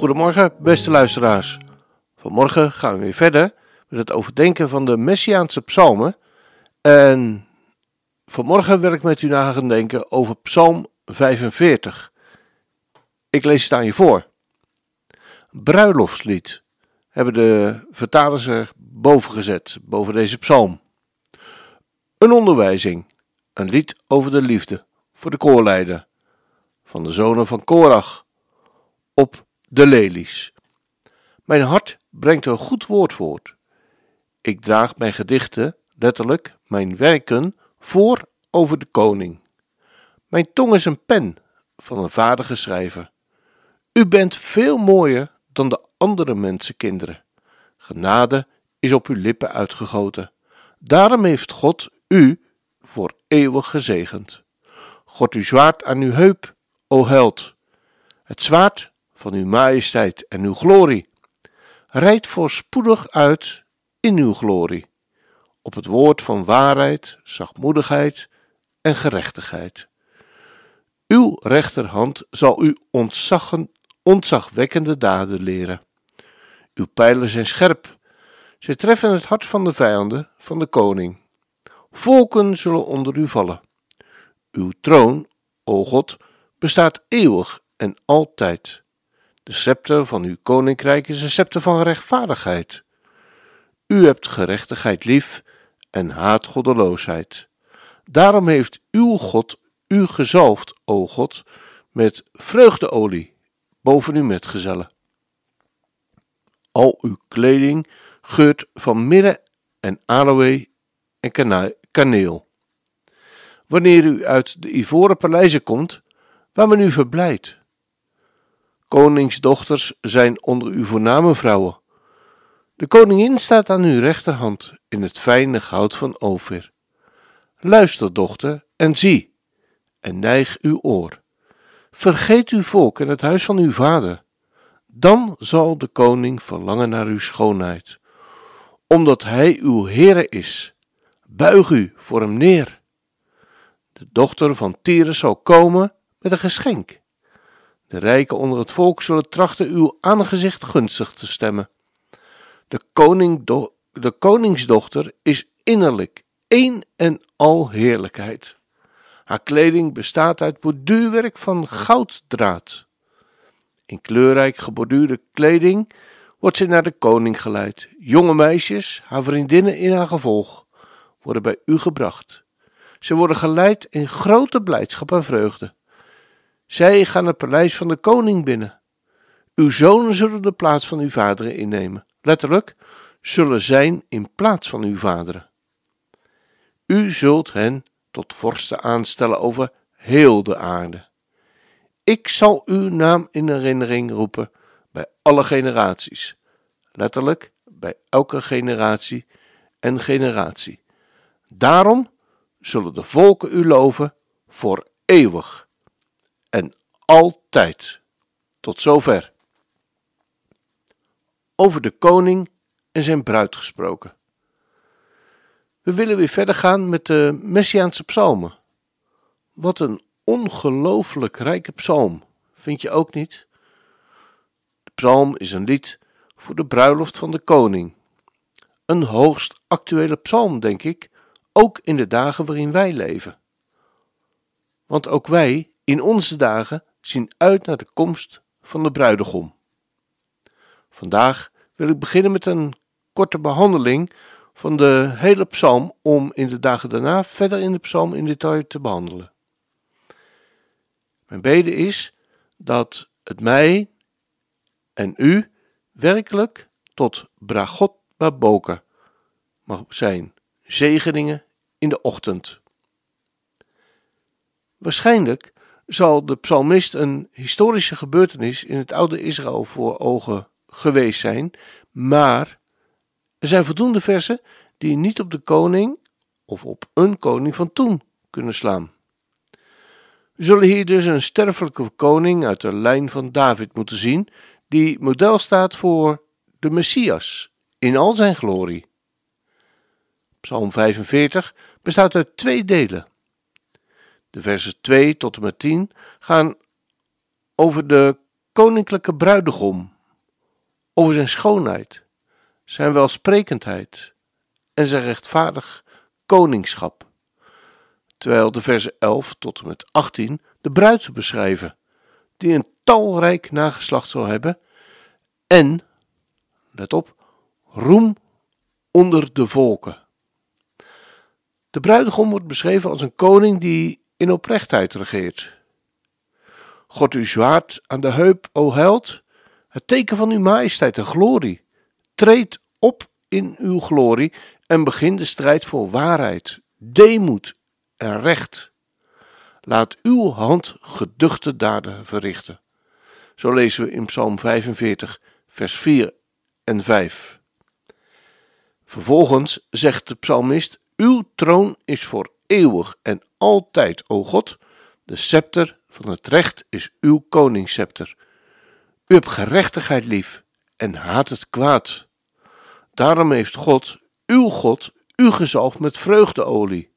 Goedemorgen, beste luisteraars. Vanmorgen gaan we weer verder met het overdenken van de Messiaanse psalmen. En vanmorgen wil ik met u na denken over Psalm 45. Ik lees het aan je voor. Bruiloftslied hebben de vertalers er boven gezet, boven deze psalm. Een onderwijzing, een lied over de liefde voor de koorleider van de zonen van Korach op de lelies. Mijn hart brengt een goed woord voort. Ik draag mijn gedichten, letterlijk mijn werken, voor over de koning. Mijn tong is een pen van een vaardige schrijver. U bent veel mooier dan de andere mensenkinderen. Genade is op uw lippen uitgegoten. Daarom heeft God u voor eeuwig gezegend. God uw zwaard aan uw heup, o held. Het zwaard van uw majesteit en uw glorie. Rijd voorspoedig uit in uw glorie, op het woord van waarheid, zachtmoedigheid en gerechtigheid. Uw rechterhand zal u ontzaggen, ontzagwekkende daden leren. Uw pijlen zijn scherp, zij treffen het hart van de vijanden van de koning. Volken zullen onder u vallen. Uw troon, o God, bestaat eeuwig en altijd. De scepter van uw koninkrijk is een scepter van rechtvaardigheid. U hebt gerechtigheid lief en haat goddeloosheid. Daarom heeft uw God u gezalfd, o God, met vreugdeolie boven uw metgezellen. Al uw kleding geurt van mirre en aloë en kaneel. Wanneer u uit de ivoren paleizen komt, waar men u verblijdt. Koningsdochters zijn onder uw voorname vrouwen. De koningin staat aan uw rechterhand in het fijne goud van Ophir. Luister, dochter, en zie, en neig uw oor. Vergeet uw volk en het huis van uw vader. Dan zal de koning verlangen naar uw schoonheid, omdat hij uw Heere is. Buig u voor hem neer. De dochter van Tyrus zal komen met een geschenk. De rijken onder het volk zullen trachten uw aangezicht gunstig te stemmen. De, koning de koningsdochter is innerlijk één en al heerlijkheid. Haar kleding bestaat uit borduurwerk van gouddraad. In kleurrijk geborduurde kleding wordt ze naar de koning geleid. Jonge meisjes, haar vriendinnen in haar gevolg, worden bij u gebracht. Ze worden geleid in grote blijdschap en vreugde. Zij gaan het paleis van de koning binnen. Uw zonen zullen de plaats van uw vaderen innemen letterlijk, zullen zijn in plaats van uw vaderen. U zult hen tot vorsten aanstellen over heel de aarde. Ik zal uw naam in herinnering roepen bij alle generaties, letterlijk bij elke generatie en generatie. Daarom zullen de volken u loven voor eeuwig en altijd. Tot zover over de koning en zijn bruid gesproken. We willen weer verder gaan met de Messiaanse psalmen. Wat een ongelooflijk rijke psalm, vind je ook niet? De psalm is een lied voor de bruiloft van de koning. Een hoogst actuele psalm, denk ik, ook in de dagen waarin wij leven. Want ook wij in onze dagen zien uit naar de komst van de bruidegom. Vandaag wil ik beginnen met een korte behandeling van de hele psalm om in de dagen daarna verder in de psalm in detail te behandelen. Mijn bede is dat het mij en u werkelijk tot bragot baboker mag zijn, zegeningen in de ochtend. Waarschijnlijk zal de psalmist een historische gebeurtenis in het oude Israël voor ogen geweest zijn, maar er zijn voldoende versen die niet op de koning of op een koning van toen kunnen slaan. We zullen hier dus een sterfelijke koning uit de lijn van David moeten zien, die model staat voor de Messias in al zijn glorie. Psalm 45 bestaat uit twee delen. De versen 2 tot en met 10 gaan over de koninklijke bruidegom, over zijn schoonheid, zijn welsprekendheid en zijn rechtvaardig koningschap. Terwijl de versen 11 tot en met 18 de bruid beschrijven, die een talrijk nageslacht zal hebben en, let op, roem onder de volken. De bruidegom wordt beschreven als een koning die in oprechtheid regeert. God uw zwaard aan de heup, o held, het teken van uw majesteit en glorie. Treed op in uw glorie en begin de strijd voor waarheid, deemoed en recht. Laat uw hand geduchte daden verrichten. Zo lezen we in Psalm 45, vers 4 en 5. Vervolgens zegt de psalmist: Uw troon is voor eeuwig en altijd, o God. De scepter van het recht is uw koningsscepter. U hebt gerechtigheid lief en haat het kwaad. Daarom heeft God, uw God, u gezalfd met vreugdeolie.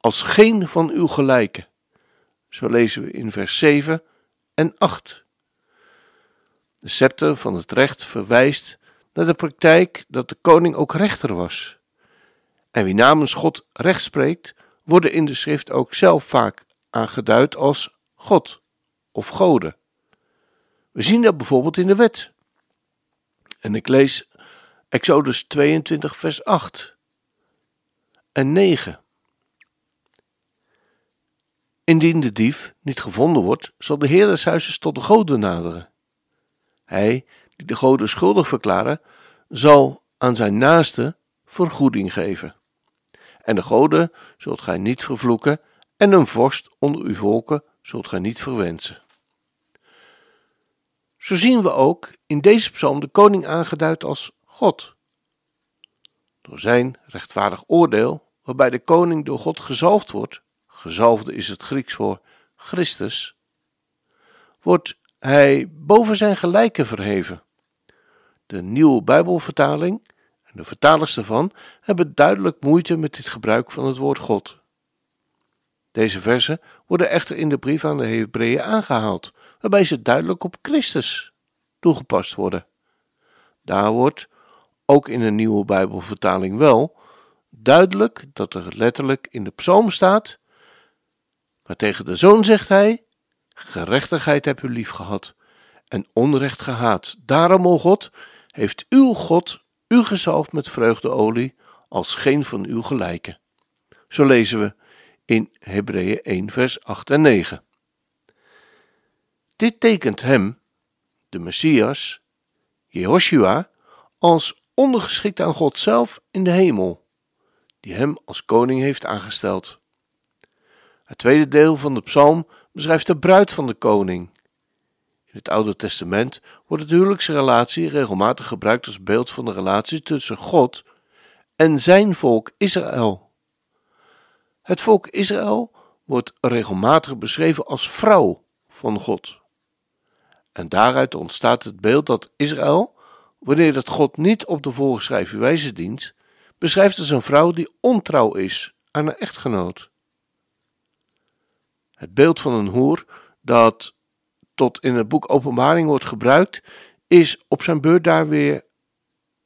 Als geen van uw gelijken. Zo lezen we in vers 7 en 8. De scepter van het recht verwijst naar de praktijk dat de koning ook rechter was. En wie namens God recht spreekt, worden in de schrift ook zelf vaak aangeduid als God of goden. We zien dat bijvoorbeeld in de wet. En ik lees Exodus 22, vers 8 en 9. Indien de dief niet gevonden wordt, zal de heer des huizes tot de goden naderen. Hij, die de goden schuldig verklaren, zal aan zijn naaste vergoeding geven. En de goden zult gij niet vervloeken, en een vorst onder uw volken zult gij niet verwensen. Zo zien we ook in deze psalm de koning aangeduid als God. Door zijn rechtvaardig oordeel, waarbij de koning door God gezalfd wordt, gezalfde is het Grieks voor Christus, wordt hij boven zijn gelijken verheven. De nieuwe Bijbelvertaling de vertalers daarvan hebben duidelijk moeite met dit gebruik van het woord God. Deze versen worden echter in de brief aan de Hebreeën aangehaald, waarbij ze duidelijk op Christus toegepast worden. Daar wordt, ook in een nieuwe Bijbelvertaling wel, duidelijk dat er letterlijk in de psalm staat, maar tegen de zoon zegt hij, gerechtigheid heb u lief gehad en onrecht gehaat. Daarom, o God, heeft uw God u gezalfd met vreugdeolie als geen van uw gelijken. Zo lezen we in Hebreeën 1 vers 8 en 9. Dit tekent hem, de Messias, Jehoshua, als ondergeschikt aan God zelf in de hemel, die hem als koning heeft aangesteld. Het tweede deel van de psalm beschrijft de bruid van de koning. In het Oude Testament wordt de huwelijksrelatie regelmatig gebruikt als beeld van de relatie tussen God en zijn volk Israël. Het volk Israël wordt regelmatig beschreven als vrouw van God. En daaruit ontstaat het beeld dat Israël, wanneer het God niet op de voorgeschreven wijze dient, beschrijft als een vrouw die ontrouw is aan haar echtgenoot. Het beeld van een hoer dat tot in het boek Openbaring wordt gebruikt, is op zijn beurt daar weer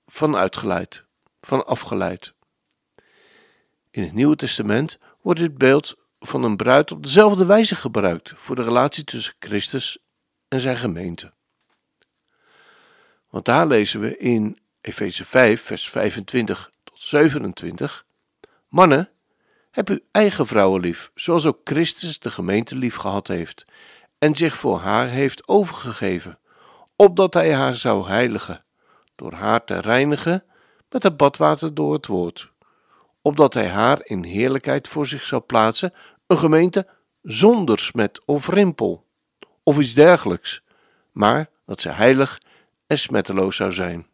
van uitgeleid, van afgeleid. In het Nieuwe Testament wordt dit beeld van een bruid op dezelfde wijze gebruikt voor de relatie tussen Christus en zijn gemeente. Want daar lezen we in Efeze 5, vers 25 tot 27: Mannen, heb uw eigen vrouwen lief, zoals ook Christus de gemeente lief gehad heeft en zich voor haar heeft overgegeven, opdat hij haar zou heiligen, door haar te reinigen met het badwater door het woord, opdat hij haar in heerlijkheid voor zich zou plaatsen, een gemeente zonder smet of rimpel of iets dergelijks, maar dat zij heilig en smetteloos zou zijn.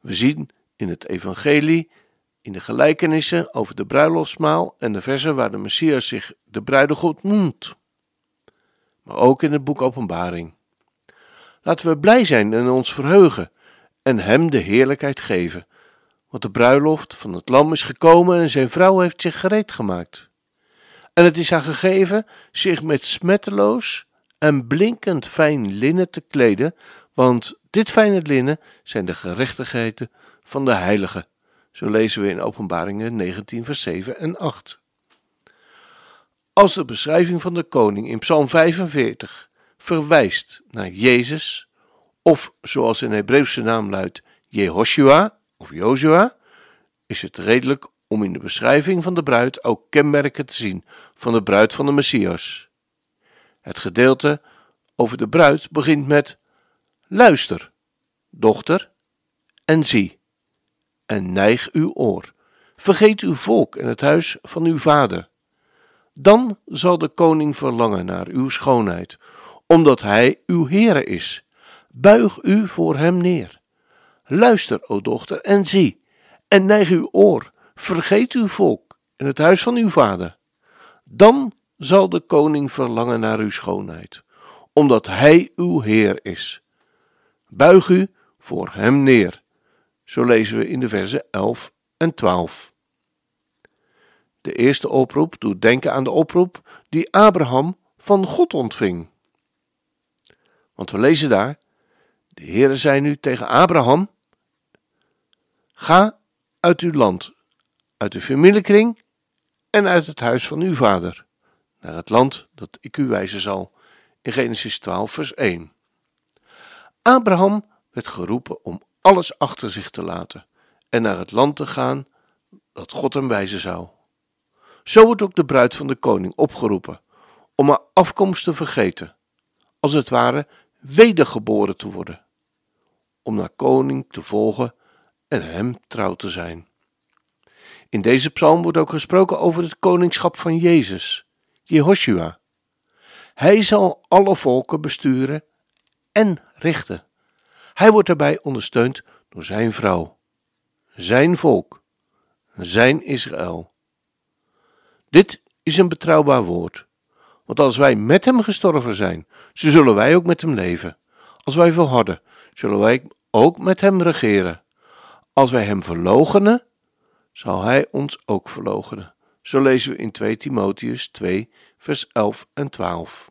We zien in het Evangelie, in de gelijkenissen over de bruiloftsmaal en de versen waar de Messias zich de bruidegom noemt, maar ook in het boek Openbaring. Laten we blij zijn en ons verheugen en Hem de heerlijkheid geven, want de bruiloft van het lam is gekomen en zijn vrouw heeft zich gereed gemaakt. En het is haar gegeven zich met smetteloos en blinkend fijn linnen te kleden, want dit fijne linnen zijn de gerechtigheden van de heiligen. Zo lezen we in Openbaringen 19, vers 7 en 8. Als de beschrijving van de koning in Psalm 45 verwijst naar Jezus, of zoals zijn Hebreeuwse naam luidt, Jehoshua of Joshua, is het redelijk om in de beschrijving van de bruid ook kenmerken te zien van de bruid van de Messias. Het gedeelte over de bruid begint met Luister, dochter, en zie, en neig uw oor. Vergeet uw volk en het huis van uw vader. Dan zal de koning verlangen naar uw schoonheid, omdat hij uw Heere is. Buig u voor hem neer. Luister, o dochter, en zie, en neig uw oor. Vergeet uw volk en het huis van uw vader. Dan zal de koning verlangen naar uw schoonheid, omdat hij uw Heer is. Buig u voor hem neer. Zo lezen we in de versen 11 en 12. De eerste oproep doet denken aan de oproep die Abraham van God ontving. Want we lezen daar: De Heere zei nu tegen Abraham: Ga uit uw land, uit uw familiekring en uit het huis van uw vader, naar het land dat ik u wijzen zal. In Genesis 12, vers 1. Abraham werd geroepen om alles achter zich te laten en naar het land te gaan dat God hem wijzen zou. Zo wordt ook de bruid van de koning opgeroepen om haar afkomst te vergeten, als het ware wedergeboren te worden, om naar koning te volgen en hem trouw te zijn. In deze psalm wordt ook gesproken over het koningschap van Jezus, Jehoshua. Hij zal alle volken besturen en richten. Hij wordt daarbij ondersteund door zijn vrouw, zijn volk, zijn Israël. Dit is een betrouwbaar woord, want als wij met hem gestorven zijn, zo zullen wij ook met hem leven. Als wij volharden, zullen wij ook met hem regeren. Als wij hem verloochenen, zal hij ons ook verloochenen. Zo lezen we in 2 Timotheus 2, vers 11 en 12.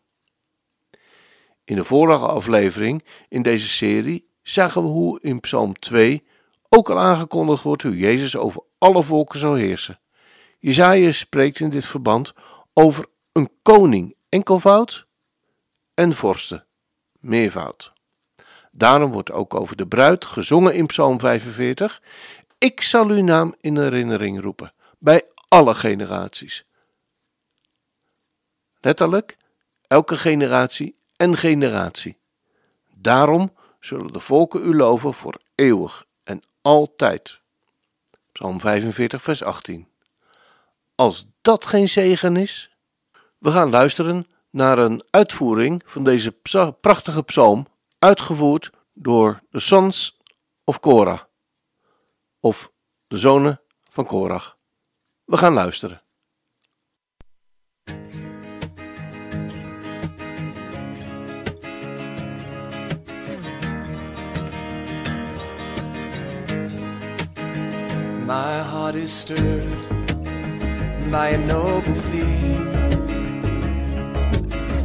In de vorige aflevering in deze serie zagen we hoe in Psalm 2 ook al aangekondigd wordt hoe Jezus over alle volken zal heersen. Jezaja spreekt in dit verband over een koning enkelvoud en vorsten meervoud. Daarom wordt ook over de bruid gezongen in Psalm 45 ik zal uw naam in herinnering roepen bij alle generaties. Letterlijk, elke generatie en generatie. Daarom zullen de volken u loven voor eeuwig en altijd. Psalm 45, vers 18. Als dat geen zegen is, we gaan luisteren naar een uitvoering van deze prachtige psalm, uitgevoerd door de Sons of Korah of de zonen van Korach. We gaan luisteren. My heart is stirred by a noble theme.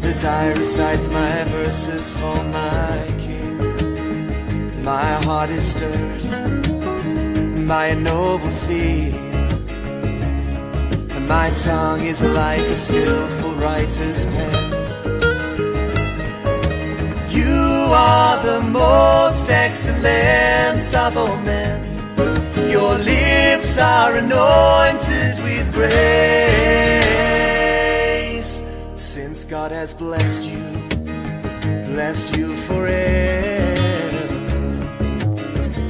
Desire recites my verses for my king. My heart is stirred by a noble theme. And my tongue is like a skillful writer's pen. You are the most excellent of all men. Your lips are anointed with grace. Since God has blessed you, blessed you forever.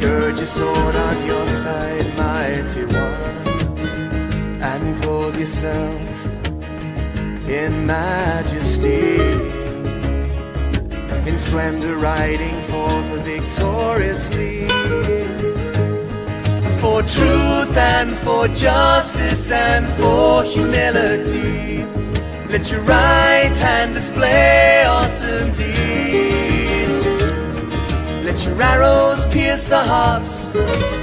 Gird your sword on your side, mighty one, and clothe yourself in majesty, in splendor riding forth victoriously. For truth and for justice and for humility, let your right hand display awesome deeds. Let your arrows pierce the hearts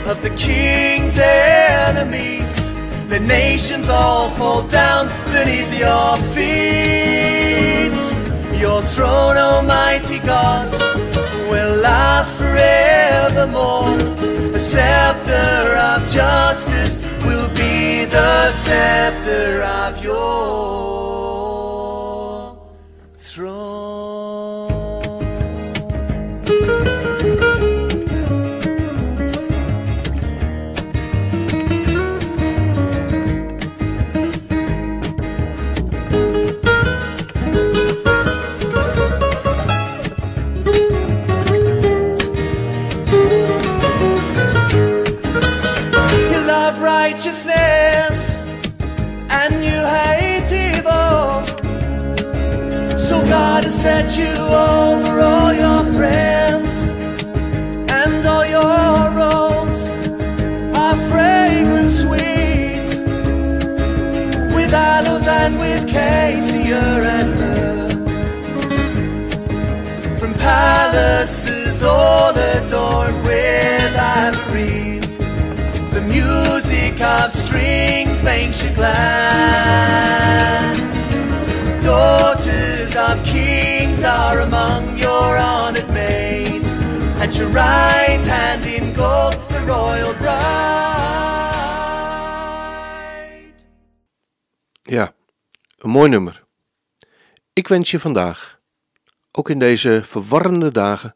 of the king's and enemies. The nations all fall down beneath your feet. Your throne, Almighty God, will last forevermore. The scepter of justice will be the scepter of your all adorned with ivory. The music of strings makes you glad. Daughters of kings are among your honored maids. At your right hand in gold, the royal bride. Ja, een mooi nummer. Ik wens je vandaag, ook in deze verwarrende dagen